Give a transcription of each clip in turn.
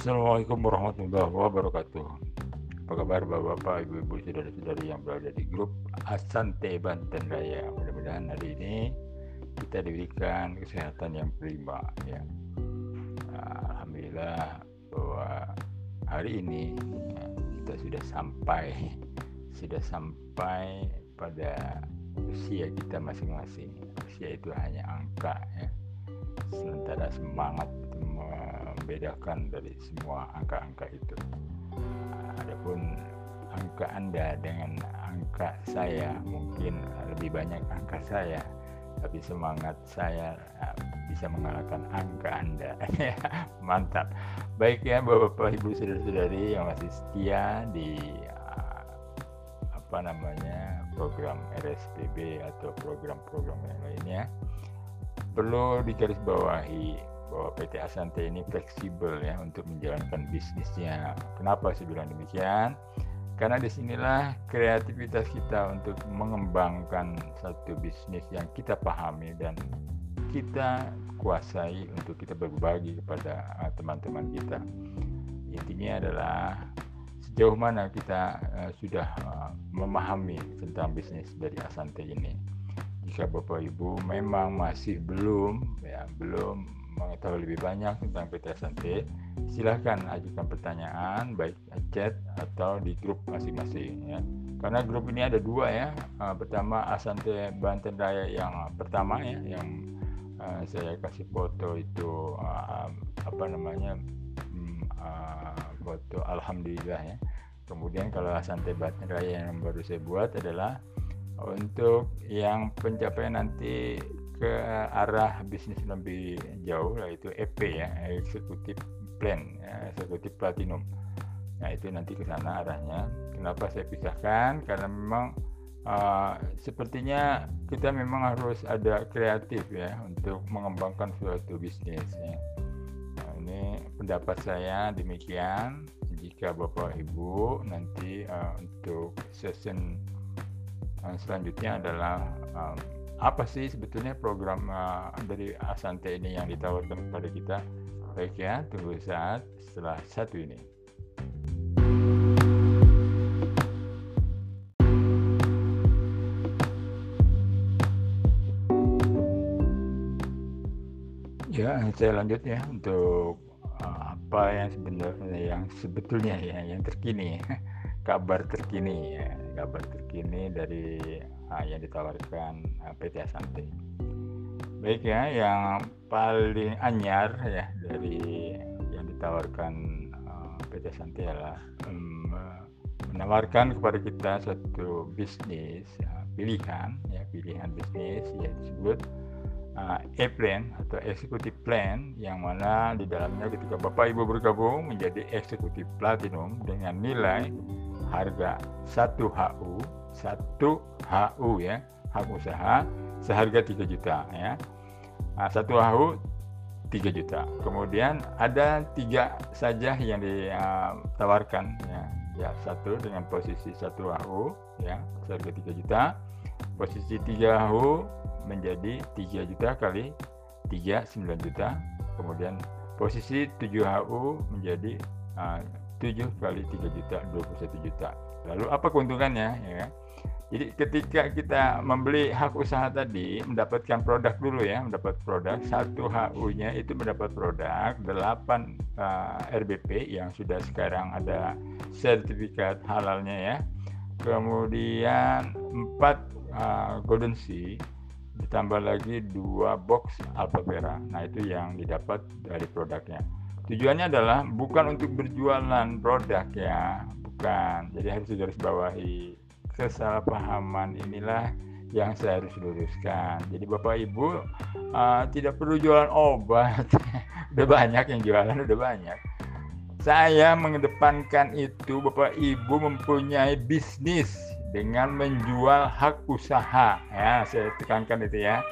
Assalamualaikum warahmatullahi wabarakatuh. Apa kabar bapak-bapak, ibu-ibu, saudara-saudari yang berada di grup Asante Banten Raya. Mudah-mudahan hari ini kita diberikan kesehatan yang prima ya. Alhamdulillah bahwa hari ini ya, kita sudah sampai sudah sampai pada usia kita masing-masing. Usia itu hanya angka ya. Sementara semangat membedakan dari semua angka-angka itu. Adapun angka Anda dengan angka saya mungkin lebih banyak angka saya, tapi semangat saya eh, bisa mengalahkan angka Anda. Mantap. Baik ya Bapak Ibu Saudara-saudari yang masih setia di eh, apa namanya program RSPB atau program-program yang lainnya perlu digarisbawahi bahwa PT Asante ini fleksibel ya untuk menjalankan bisnisnya. Kenapa saya bilang demikian? Karena di sinilah kreativitas kita untuk mengembangkan satu bisnis yang kita pahami dan kita kuasai untuk kita berbagi kepada uh, teman-teman kita. Intinya adalah sejauh mana kita uh, sudah uh, memahami tentang bisnis dari Asante ini. Jika Bapak Ibu memang masih belum ya belum mengetahui lebih banyak tentang PT Asante, silahkan ajukan pertanyaan baik chat atau di grup masing-masing ya. Karena grup ini ada dua ya. Uh, pertama Asante Banten Raya yang pertama ya, yang uh, saya kasih foto itu uh, apa namanya hmm, uh, foto Alhamdulillah ya. kemudian kalau Asante Batin Raya yang baru saya buat adalah untuk yang pencapaian nanti ke arah bisnis lebih jauh yaitu EP ya eksekutif plan ya, eksekutif platinum nah itu nanti ke sana arahnya kenapa saya pisahkan karena memang uh, sepertinya kita memang harus ada kreatif ya untuk mengembangkan suatu bisnis ya. Nah, ini pendapat saya demikian. Jika Bapak Ibu nanti uh, untuk session uh, selanjutnya adalah um, apa sih sebetulnya program uh, dari Asante ini yang ditawarkan kepada kita? Baik ya, tunggu saat setelah satu ini. Ya, saya lanjut ya untuk uh, apa yang sebenarnya yang sebetulnya ya yang terkini kabar terkini ya kabar terkini dari uh, yang ditawarkan uh, PT Asante. Baik ya, yang paling anyar ya dari yang ditawarkan uh, PT Asante adalah um, menawarkan kepada kita satu bisnis ya, pilihan ya pilihan bisnis yang disebut uh, E-plan atau executive plan yang mana di dalamnya ketika Bapak Ibu bergabung menjadi executive platinum dengan nilai harga 1 HU 1 HU ya hak usaha seharga 3 juta ya. Nah, 1 HU 3 juta. Kemudian ada tiga saja yang ditawarkan ya ya. Satu dengan posisi 1 HU ya seharga 3 juta. Posisi 3 HU menjadi 3 juta kali 3 9 juta. Kemudian posisi 7 HU menjadi uh, 7 kali 3 juta 21 juta lalu apa keuntungannya ya jadi ketika kita membeli hak usaha tadi mendapatkan produk dulu ya mendapat produk satu HU nya itu mendapat produk 8 uh, RBP yang sudah sekarang ada sertifikat halalnya ya kemudian 4 uh, Golden Sea ditambah lagi dua box Alphavera. Nah, itu yang didapat dari produknya. Tujuannya adalah bukan untuk berjualan produk ya, bukan. Jadi harus digaris bawahi kesalahpahaman inilah yang saya harus luruskan. Jadi Bapak Ibu uh, tidak perlu jualan obat. udah banyak yang jualan, udah banyak. Saya mengedepankan itu Bapak Ibu mempunyai bisnis dengan menjual hak usaha ya saya tekankan itu ya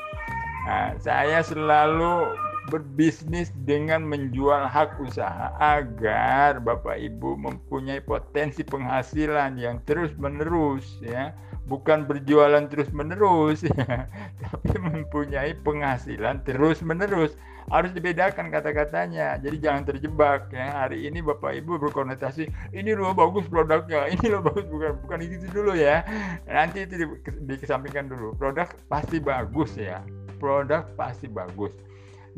nah, saya selalu berbisnis dengan menjual hak usaha agar Bapak Ibu mempunyai potensi penghasilan yang terus menerus ya. Bukan berjualan terus menerus ya tapi mempunyai penghasilan terus menerus harus dibedakan kata-katanya. Jadi jangan terjebak ya. Hari ini bapak ibu berkonotasi ini loh bagus produknya ini loh bagus bukan bukan itu dulu ya. Nanti itu di, dikesampingkan dulu. Produk pasti bagus ya. Produk pasti bagus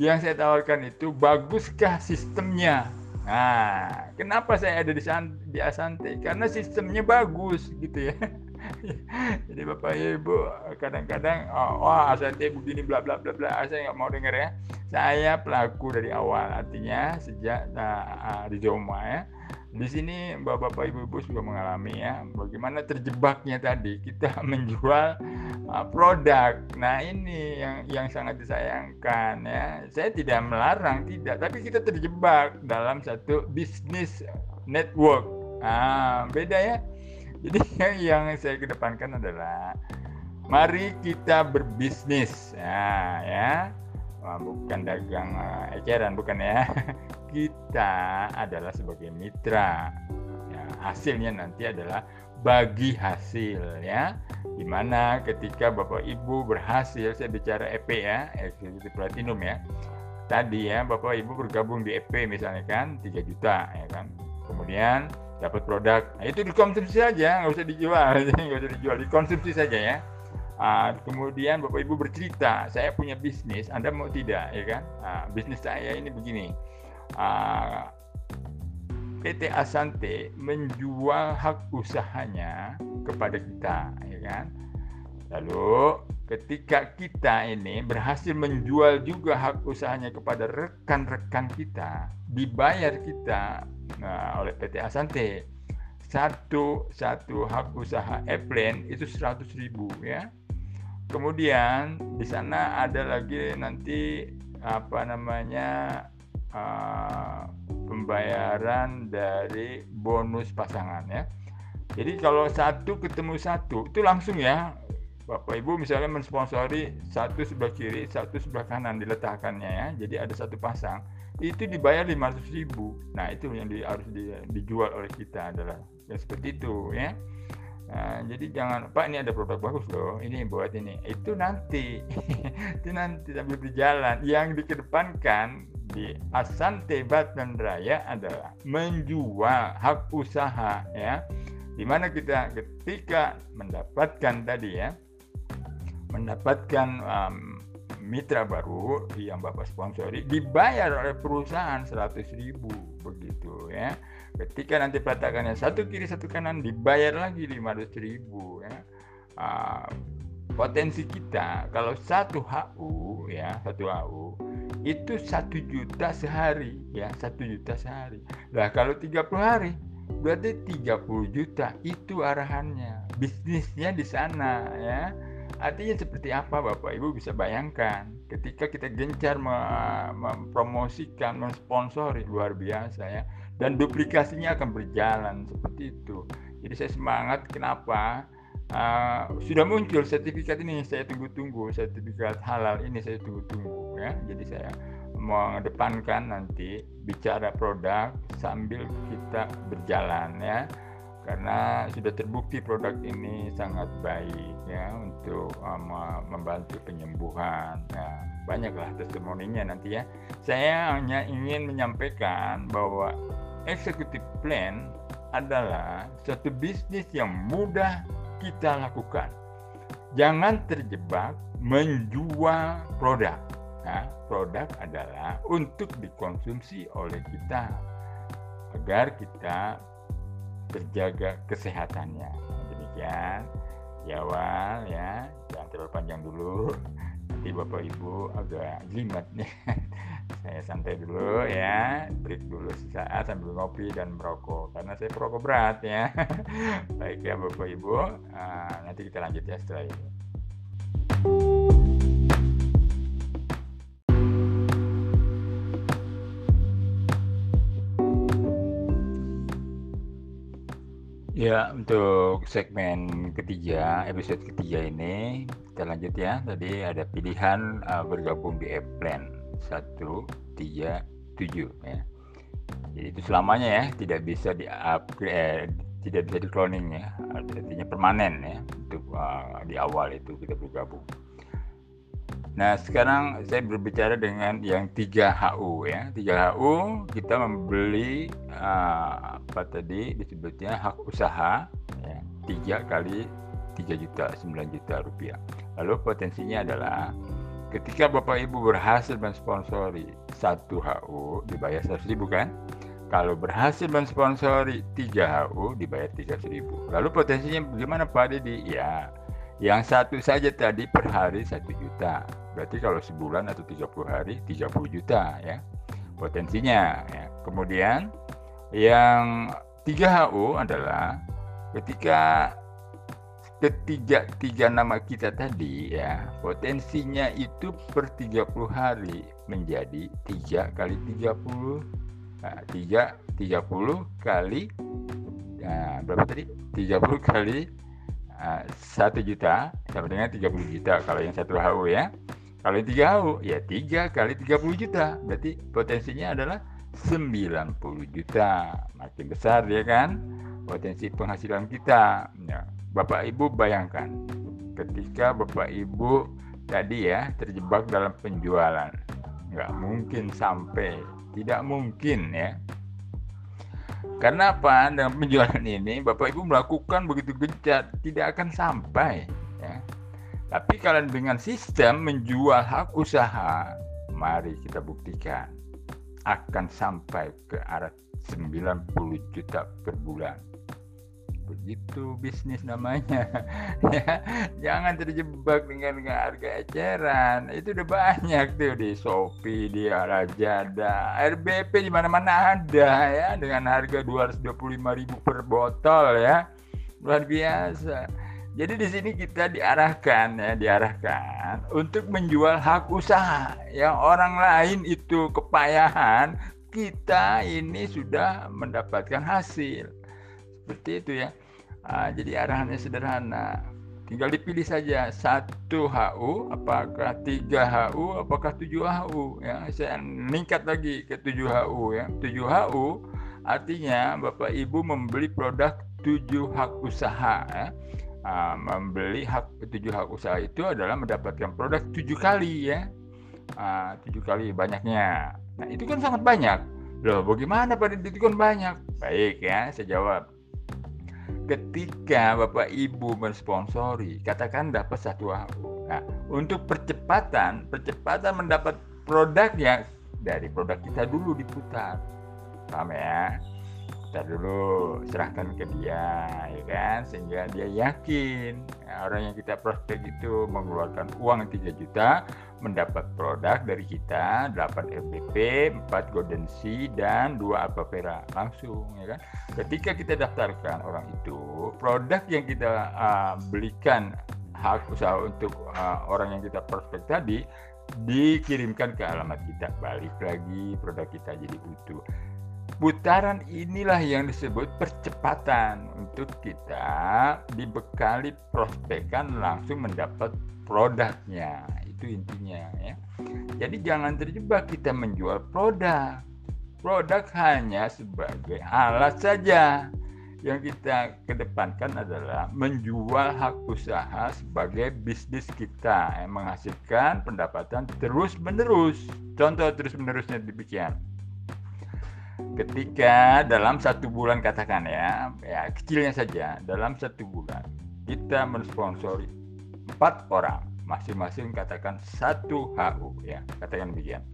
yang saya tawarkan itu baguskah sistemnya? Nah kenapa saya ada di, di Asante? Karena sistemnya bagus gitu ya. Jadi bapak ibu kadang-kadang oh, wah Asante begini bla bla bla bla. Saya nggak mau dengar ya. Saya pelaku dari awal artinya sejak nah, di Joma ya di sini bapak-bapak ibu-ibu juga mengalami ya bagaimana terjebaknya tadi kita menjual uh, produk nah ini yang yang sangat disayangkan ya saya tidak melarang tidak tapi kita terjebak dalam satu bisnis network ah beda ya jadi yang saya kedepankan adalah mari kita berbisnis. Nah, ya. Bukan dagang uh, eceran bukan ya. Kita adalah sebagai mitra. Ya, hasilnya nanti adalah bagi hasil ya. Di mana ketika Bapak Ibu berhasil, saya bicara EP ya, Executive Platinum ya. Tadi ya Bapak Ibu bergabung di EP misalnya kan 3 juta ya kan. Kemudian dapat produk nah, itu dikonsumsi saja nggak usah dijual nggak usah dijual dikonsumsi saja ya uh, kemudian bapak ibu bercerita saya punya bisnis anda mau tidak ya kan? Uh, bisnis saya ini begini. Uh, ah, PT Asante menjual hak usahanya kepada kita ya kan? Lalu ketika kita ini berhasil menjual juga hak usahanya kepada rekan-rekan kita, dibayar kita nah, oleh PT Asante. satu satu hak usaha airplane itu 100 ribu ya kemudian di sana ada lagi nanti apa namanya uh, pembayaran dari bonus pasangan ya jadi kalau satu ketemu satu itu langsung ya Bapak Ibu misalnya mensponsori satu sebelah kiri, satu sebelah kanan diletakkannya ya. Jadi ada satu pasang itu dibayar 500 ribu. Nah itu yang di, harus di, dijual oleh kita adalah yang seperti itu ya. Nah, jadi jangan Pak ini ada produk bagus loh, ini buat ini. Itu nanti, itu nanti sambil berjalan. Yang dikedepankan di Asante Batan Raya adalah menjual hak usaha ya. Di mana kita ketika mendapatkan tadi ya mendapatkan um, mitra baru yang Bapak sponsori dibayar oleh perusahaan 100 ribu begitu ya. Ketika nanti peletakannya satu kiri satu kanan dibayar lagi 500 ribu ya. Uh, potensi kita kalau satu HU ya satu HU itu satu juta sehari ya satu juta sehari. Lah kalau 30 hari berarti 30 juta itu arahannya. Bisnisnya di sana ya Artinya seperti apa Bapak Ibu bisa bayangkan ketika kita gencar mempromosikan, mensponsori luar biasa ya dan duplikasinya akan berjalan seperti itu. Jadi saya semangat kenapa uh, sudah muncul sertifikat ini saya tunggu-tunggu sertifikat halal ini saya tunggu-tunggu ya. Jadi saya mengedepankan nanti bicara produk sambil kita berjalan ya karena sudah terbukti produk ini sangat baik ya untuk um, membantu penyembuhan. Nah, banyaklah testimoninya nanti ya. Saya hanya ingin menyampaikan bahwa executive plan adalah suatu bisnis yang mudah kita lakukan. Jangan terjebak menjual produk. Nah, produk adalah untuk dikonsumsi oleh kita agar kita terjaga kesehatannya. Demikian di awal ya, jangan terlalu panjang dulu. Nanti Bapak Ibu agak jimat nih. saya santai dulu ya, break dulu sesaat sambil ngopi dan merokok karena saya perokok berat ya. Baik ya Bapak Ibu, uh, nanti kita lanjut ya setelah ini. Ya, untuk segmen ketiga, episode ketiga ini kita lanjut ya. Tadi ada pilihan uh, bergabung di e-plan 137 ya. Jadi itu selamanya ya, tidak bisa di upgrade, eh, tidak bisa di cloning ya. Artinya permanen ya untuk uh, di awal itu kita bergabung. Nah, sekarang saya berbicara dengan yang 3HU ya. 3HU kita membeli uh, apa tadi disebutnya hak usaha ya, 3 kali 3 juta 9 juta rupiah. Lalu potensinya adalah ketika Bapak Ibu berhasil mensponsori 1 HU dibayar 100 ribu kan? Kalau berhasil mensponsori 3 HU dibayar 300 ribu. Lalu potensinya bagaimana Pak Dedi? Ya, yang satu saja tadi per hari satu juta. Berarti kalau sebulan atau 30 hari 30 juta ya potensinya. Ya. Kemudian yang 3HU adalah ketika ketiga tiga nama kita tadi ya potensinya itu per 30 hari menjadi 3 kali 30 nah, 3 30 kali nah, berapa tadi 30 kali satu juta sama dengan 30 juta kalau yang satu HU ya. Kalau yang tiga HU ya tiga kali 30 juta. Berarti potensinya adalah 90 juta. Makin besar ya kan? Potensi penghasilan kita. Ya, Bapak Ibu bayangkan ketika Bapak Ibu tadi ya terjebak dalam penjualan nggak mungkin sampai tidak mungkin ya karena apa? Dengan penjualan ini Bapak Ibu melakukan begitu gencar tidak akan sampai ya. Tapi kalau dengan sistem menjual hak usaha, mari kita buktikan akan sampai ke arah 90 juta per bulan. Begitu bisnis namanya. Ya jangan terjebak dengan, harga eceran. Itu udah banyak tuh di Shopee di Lazada RBP di mana-mana ada ya. Dengan harga 225.000 per botol ya. Luar biasa. Jadi di sini kita diarahkan ya, diarahkan untuk menjual hak usaha. Yang orang lain itu kepayahan, kita ini sudah mendapatkan hasil. Seperti itu ya. Nah, jadi arahannya sederhana. Tinggal dipilih saja satu HU, apakah tiga HU, apakah tujuh HU. Ya, saya meningkat lagi ke tujuh HU ya. Tujuh HU artinya Bapak Ibu membeli produk tujuh hak usaha. Ya uh, membeli hak tujuh hak usaha itu adalah mendapatkan produk tujuh kali ya uh, tujuh kali banyaknya nah itu kan sangat banyak loh bagaimana pada itu kan banyak baik ya saya jawab ketika bapak ibu mensponsori katakan dapat satu HU nah untuk percepatan percepatan mendapat produknya dari produk kita dulu diputar. Paham ya? Kita dulu serahkan ke dia ya kan? Sehingga dia yakin ya, orang yang kita prospek itu mengeluarkan uang 3 juta mendapat produk dari kita 8 FBP 4 Golden Sea dan 2 Alpha Vera. Langsung ya kan? Ketika kita daftarkan orang itu produk yang kita uh, belikan hak usaha untuk uh, orang yang kita prospek tadi dikirimkan ke alamat kita. Balik lagi produk kita jadi utuh. Putaran inilah yang disebut percepatan. Untuk kita dibekali prospekan langsung mendapat produknya itu intinya ya. Jadi jangan terjebak kita menjual produk. Produk hanya sebagai alat saja. Yang kita kedepankan adalah menjual hak usaha sebagai bisnis kita yang menghasilkan pendapatan terus menerus contoh terus menerusnya demikian. Ketika dalam satu bulan katakan ya, ya kecilnya saja dalam satu bulan kita mensponsori empat orang. Masing-masing katakan satu HU ya katakan demikian.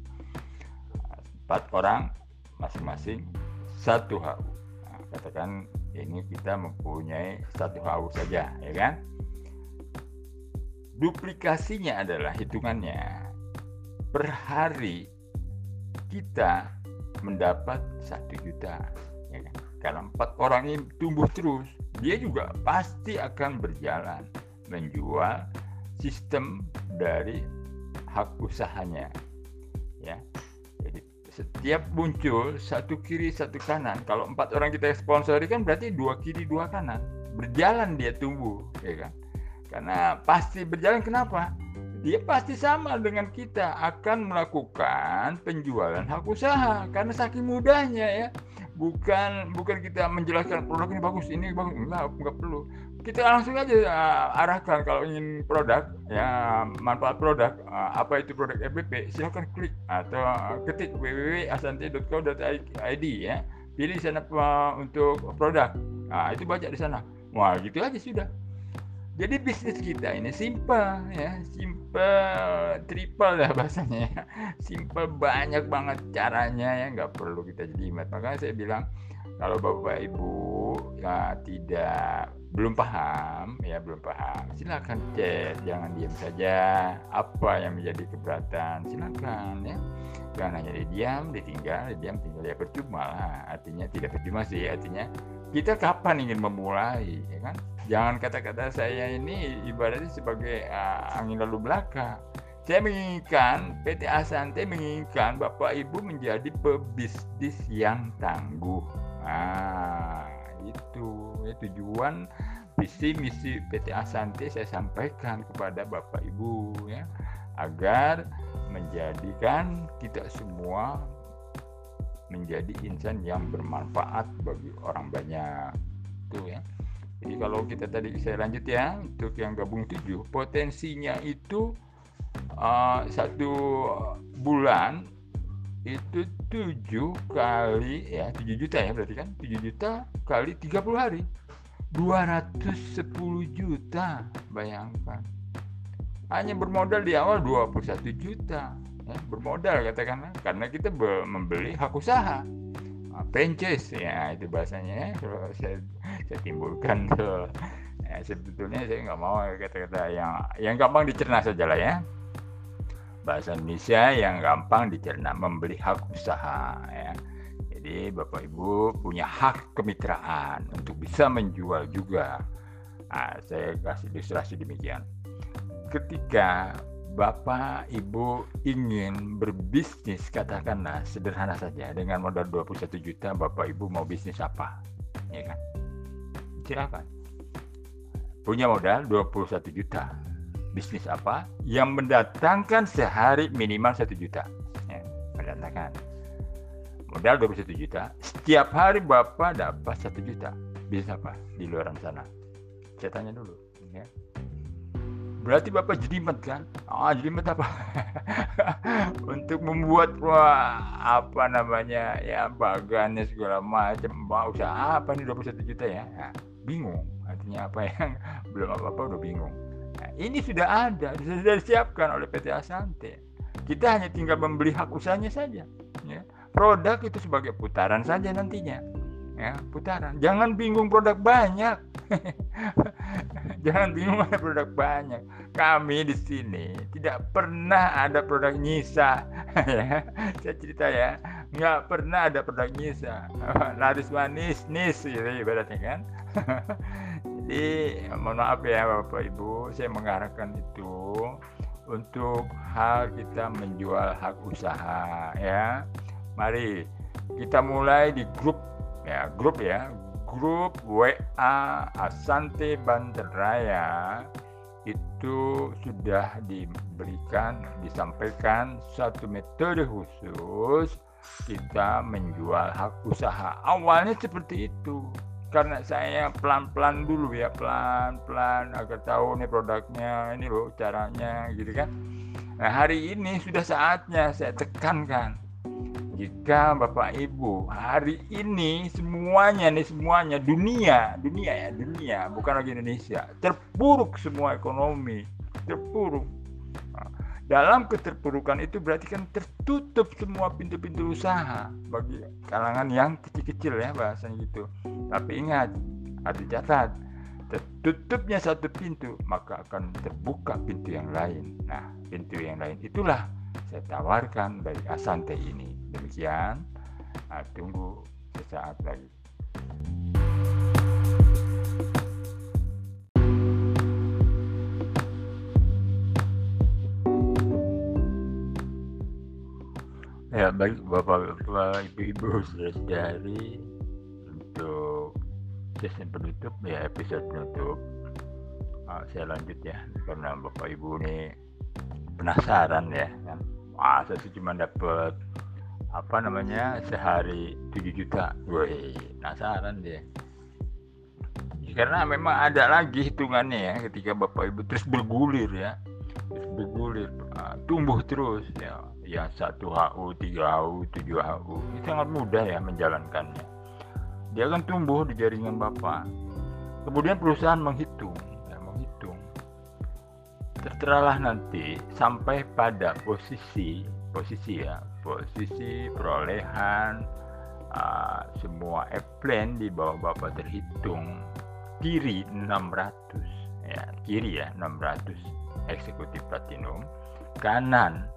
Empat orang masing-masing satu HU nah, katakan ini kita mempunyai satu HU saja ya kan? Duplikasinya adalah hitungannya. Per hari kita mendapat satu juta ya kan? kalau empat orang ini tumbuh terus dia juga pasti akan berjalan menjual sistem dari hak usahanya ya. Jadi setiap muncul satu kiri satu kanan kalau empat orang kita sponsori kan berarti dua kiri dua kanan. Berjalan dia tumbuh ya kan? Karena pasti berjalan kenapa? Dia pasti sama dengan kita akan melakukan penjualan hak usaha karena saking mudahnya ya. Bukan bukan kita menjelaskan produk ini bagus ini bagus enggak enggak perlu kita langsung aja uh, arahkan kalau ingin produk ya manfaat produk uh, apa itu produk FBP silahkan klik atau ketik www.asante.co.id ya. Pilih sana uh, untuk produk. Nah itu baca di sana. Wah gitu aja sudah. Jadi bisnis kita ini simple ya, simple triple lah bahasanya ya. Simple banyak banget caranya ya, nggak perlu kita jelimet. Makanya saya bilang kalau bapak ibu ya tidak belum paham ya belum paham. Silakan chat jangan diam saja. Apa yang menjadi keberatan? Silakan ya. Jangan hanya diam ditinggal diam tinggal. Ya percuma lah. Artinya tidak percuma sih. Artinya kita kapan ingin memulai ya kan? Jangan kata-kata saya ini ibaratnya sebagai uh, angin lalu belakang saya menginginkan PT Asante menginginkan Bapak Ibu menjadi pebisnis yang tangguh. Nah itu ya, tujuan visi misi PT Asante saya sampaikan kepada Bapak Ibu ya agar menjadikan kita semua menjadi insan yang bermanfaat bagi orang banyak. Itu ya. Jadi kalau kita tadi saya lanjut ya untuk yang gabung tujuh potensinya itu uh, satu bulan itu tujuh kali ya tujuh juta ya berarti kan? Tujuh juta kali 30 hari. 210 juta bayangkan. Hanya bermodal di awal 21 juta ya, bermodal katakanlah. Karena kita membeli hak usaha. Franchise ya itu bahasanya ya. saya, saya timbulkan tuh ya, sebetulnya saya nggak mau kata-kata yang yang gampang dicerna saja lah ya bahasa Indonesia yang gampang dicerna membeli hak usaha ya. Jadi bapak ibu punya hak kemitraan untuk bisa menjual juga. Nah, saya kasih ilustrasi demikian. Ketika Bapak Ibu ingin berbisnis katakanlah sederhana saja dengan modal 21 juta Bapak Ibu mau bisnis apa? Ya kan? Silakan. Punya modal 21 juta bisnis apa yang mendatangkan sehari minimal 1 juta. Ya, mendatangkan. Modal 21 juta. Setiap hari Bapak dapat 1 juta. Bisnis apa? Di luar sana. Saya tanya dulu ya. Berarti bapak jelimet kan? Ah jelimet apa? Untuk membuat wah, apa namanya ya bagannya segala macam. Mau usaha apa nih 21 juta ya? Nah, bingung. Artinya apa yang belum apa apa udah bingung ini sudah ada sudah disiapkan oleh PT Asante kita hanya tinggal membeli hak usahanya saja ya. Produk itu sebagai putaran saja nantinya ya putaran. Jangan bingung produk banyak. Jangan bingung ada produk banyak. Kami di sini tidak pernah ada produk nyisa ya. Saya cerita ya nggak pernah ada produk nyisa. Laris manis nis gitu ibaratnya kan jadi mohon maaf ya bapak ibu saya mengarahkan itu untuk hal kita menjual hak usaha ya. Mari kita mulai di grup ya grup ya. Grup WA Asante Bandaraya itu sudah diberikan disampaikan satu metode khusus kita menjual hak usaha. Awalnya seperti itu karena saya pelan-pelan dulu ya pelan-pelan agar tahu nih produknya ini loh caranya gitu kan. Nah hari ini sudah saatnya saya tekankan jika Bapak Ibu hari ini semuanya nih semuanya dunia dunia ya dunia bukan lagi Indonesia terpuruk semua ekonomi terpuruk dalam keterpurukan itu berarti kan tertutup semua pintu-pintu usaha bagi kalangan yang kecil-kecil ya bahasanya gitu. Tapi ingat harus dicatat tertutupnya satu pintu maka akan terbuka pintu yang lain. Nah pintu yang lain itulah saya tawarkan dari Asante ini. Demikian. Nah, tunggu sesaat lagi Ya, baik Bapak-Bapak, Ibu-Ibu, saudari untuk sesi penutup ya episode penutup. Uh, saya lanjut ya karena Bapak Ibu ini penasaran ya kan. Wah, saya cuma dapat apa namanya sehari 7 juta gue penasaran deh ya, karena memang ada lagi hitungannya ya ketika bapak ibu terus bergulir ya terus bergulir uh, tumbuh terus ya ya satu HU tiga HU tujuh HU ini sangat mudah ya menjalankannya. Dia akan tumbuh di jaringan bapak. Kemudian perusahaan menghitung ya, menghitung. Terteralah nanti sampai pada posisi posisi ya posisi perolehan uh, semua airplane di bawah Bapak terhitung. Kiri 600 ya kiri ya 600 eksekutif platinum. Kanan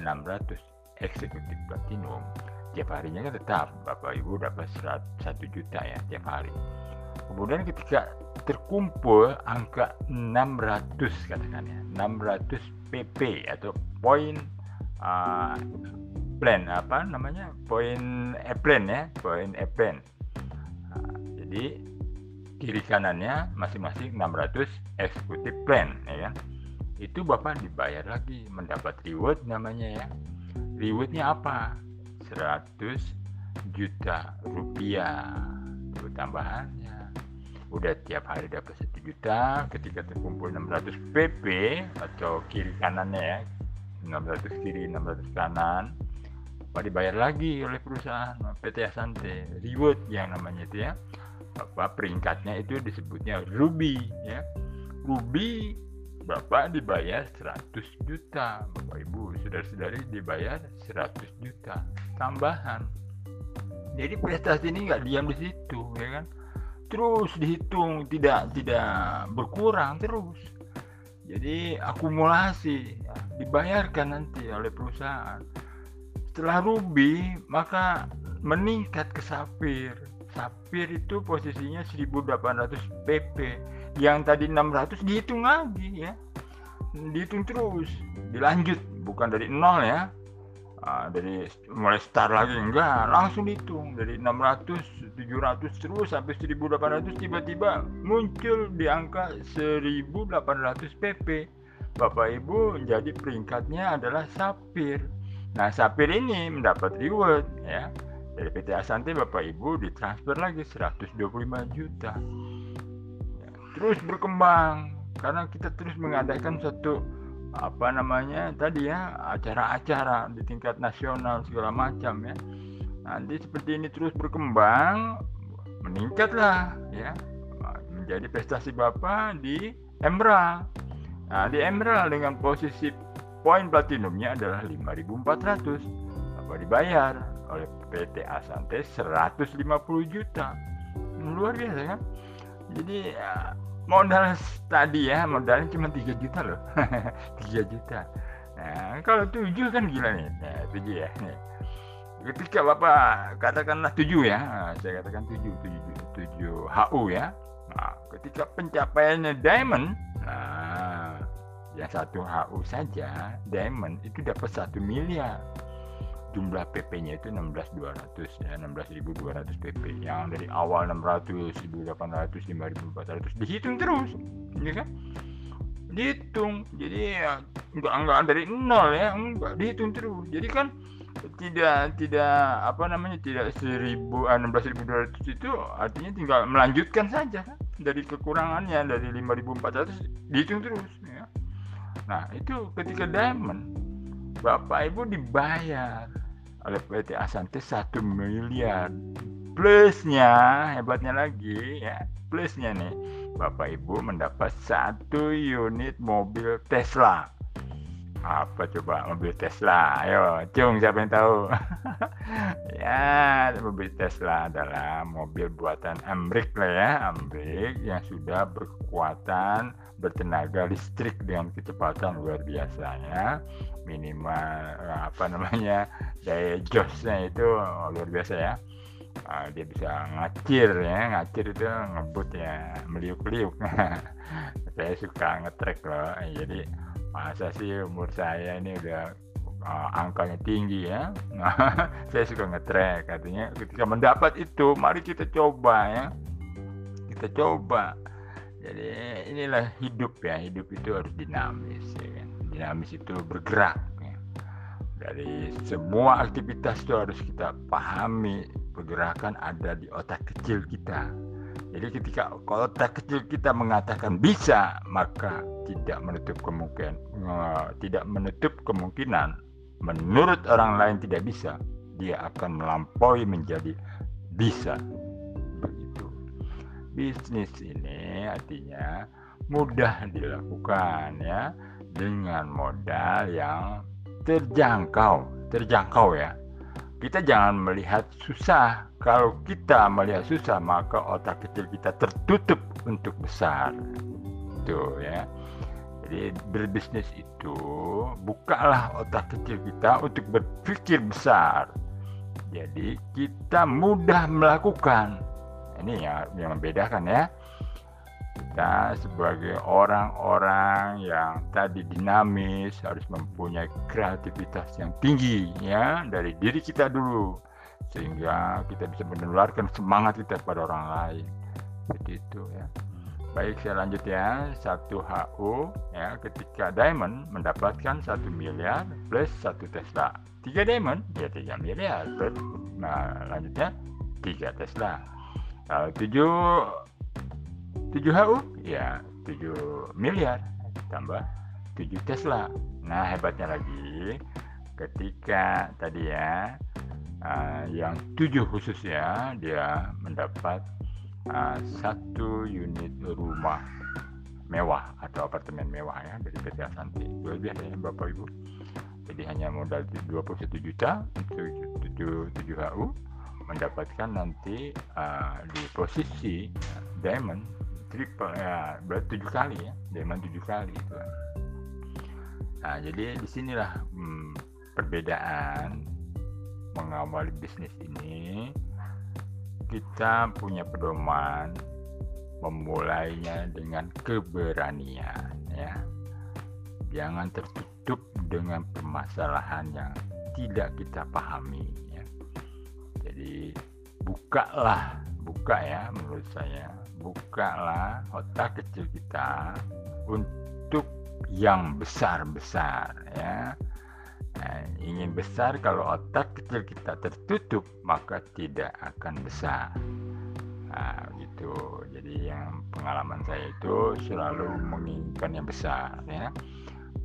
600 eksekutif platinum. Tiap harinya kan tetap Bapak Ibu dapat 1 juta ya tiap hari. Kemudian ketika terkumpul angka 600 katakan ya 600 PP atau poin uh, plan apa namanya poin plan ya poin plan nah, jadi kiri kanannya masing-masing 600 eksekutif plan ya kan itu bapak dibayar lagi mendapat reward namanya ya. Rewardnya apa? 100 juta rupiah. Itu tambahannya. Udah tiap hari dapat 1 juta ketika terkumpul 600 PP atau kiri kanannya ya 600 kiri 600 kanan apa dibayar lagi oleh perusahaan PT Asante. Reward yang namanya itu ya. Bapak peringkatnya itu disebutnya Ruby ya. Ruby Bapak dibayar 100 juta Bapak Ibu saudara-saudari dibayar 100 juta tambahan. Jadi prestasi ini nggak diam di situ ya kan? Terus dihitung tidak tidak berkurang terus. Jadi akumulasi ya, dibayarkan nanti oleh perusahaan. Setelah ruby maka meningkat ke sapir sapir itu posisinya 1800 pp yang tadi 600 dihitung lagi ya. Dihitung terus. Dilanjut. Bukan dari nol ya. Uh, dari mulai start lagi. Enggak langsung dihitung. Dari 600 700 terus sampai 1800 tiba-tiba muncul di angka 1800 pp Bapak Ibu jadi peringkatnya adalah Sapir. Nah Sapir ini mendapat reward ya. Dari PT Asante Bapak Ibu ditransfer lagi 125 juta terus berkembang. Karena kita terus mengadakan satu apa namanya tadi ya acara-acara di tingkat nasional segala macam ya. Nanti seperti ini terus berkembang meningkatlah ya menjadi prestasi bapak di Emerald nah di Emerald dengan posisi poin platinumnya adalah 5.400 bapak dibayar? Oleh PT Asante 150 juta. Luar biasa kan jadi ya, modal tadi ya modalnya cuma 3 juta loh. 3 juta. Nah kalau 7 kan gila nih. Nah, 7 ya. Ketika bapak katakanlah 7 ya. Nah, saya katakan 7 7, 7 HU ya. Nah, ketika pencapaiannya diamond nah yang satu HU saja diamond itu dapat satu miliar jumlah PP-nya itu 16.200 ya 16.200 PP yang dari awal 600 1.800 5.400 dihitung terus ya kan? Dihitung. Jadi ya enggak enggak dari nol ya enggak dihitung terus. Jadi kan tidak tidak apa namanya tidak 1000 16.200 itu artinya tinggal melanjutkan saja kan? Dari kekurangannya dari 5.400 dihitung terus ya. Nah itu ketika diamond Bapak Ibu dibayar oleh PT Asante satu miliar. Plusnya hebatnya lagi ya. Plusnya nih Bapak Ibu mendapat satu unit mobil Tesla apa coba mobil Tesla? Ayo cung siapa yang tahu? Ya mobil Tesla adalah mobil buatan Amrik lah ya Amrik yang sudah berkekuatan bertenaga listrik dengan kecepatan luar biasa ya. Minimal apa namanya daya josnya itu luar biasa ya. Uh, dia bisa ngacir ya ngacir itu ngebut ya meliuk-liuk. Saya suka ngetrek loh jadi masa sih umur saya ini udah uh, angkanya tinggi ya? Saya suka ngetrek katanya ketika mendapat itu mari kita coba ya. Kita coba. Jadi inilah hidup ya hidup itu harus dinamis ya kan. Dinamis itu bergerak ya. dari semua aktivitas itu harus kita pahami pergerakan ada di otak kecil kita jadi ketika otak kecil kita mengatakan bisa maka tidak menutup kemungkinan tidak menutup kemungkinan menurut orang lain tidak bisa dia akan melampaui menjadi bisa begitu bisnis ini artinya mudah dilakukan ya dengan modal yang terjangkau, terjangkau ya. Kita jangan melihat susah. Kalau kita melihat susah, maka otak kecil kita tertutup untuk besar. Itu ya. Jadi berbisnis itu bukalah otak kecil kita untuk berpikir besar. Jadi kita mudah melakukan. Ini ya yang membedakan ya kita sebagai orang-orang yang tadi dinamis harus mempunyai kreativitas yang tinggi ya dari diri kita dulu. Sehingga kita bisa menularkan semangat kita pada orang lain. Begitu ya. Baik saya lanjut ya. Satu HU ya ketika diamond mendapatkan satu miliar plus satu Tesla. Tiga diamond ya tiga miliar plus. Nah lanjutnya tiga Tesla. Kalau tujuh 7 HU? Ya 7 miliar. Tambah 7 Tesla. Nah hebatnya lagi. Ketika tadi ya uh, yang 7 khusus ya dia mendapat uh, satu unit rumah mewah atau apartemen mewah ya dari PT Asanti. Luar biasa ya Bapak Ibu. Jadi hanya modal 21 juta untuk 7, 7 HU mendapatkan nanti uh, di posisi diamond triple ya berarti tujuh kali ya diamond tujuh kali itu. Nah jadi di sinilah hmm, perbedaan mengawali bisnis ini kita punya pedoman memulainya dengan keberanian ya jangan tertutup dengan permasalahan yang tidak kita pahami ya. jadi bukalah buka ya menurut saya bukalah otak kecil kita untuk yang besar-besar ya. Nah, ingin besar kalau otak kecil kita tertutup maka tidak akan besar. Nah gitu. Jadi yang pengalaman saya itu selalu menginginkan yang besar ya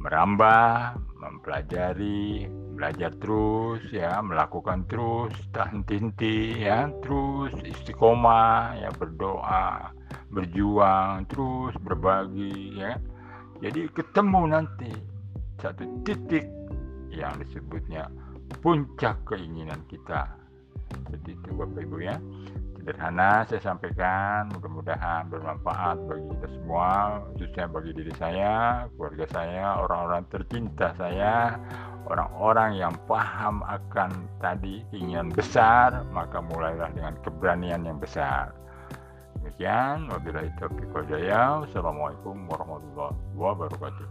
merambah, mempelajari, belajar terus ya, melakukan terus, tahan tinti ya, terus istiqomah ya, berdoa, berjuang, terus berbagi ya. Jadi ketemu nanti satu titik yang disebutnya puncak keinginan kita. Jadi itu Bapak Ibu ya sederhana saya sampaikan mudah-mudahan bermanfaat bagi kita semua khususnya bagi diri saya keluarga saya orang-orang tercinta saya orang-orang yang paham akan tadi keinginan besar maka mulailah dengan keberanian yang besar. Demikian wabillahi taufiq wal Assalamualaikum warahmatullahi wabarakatuh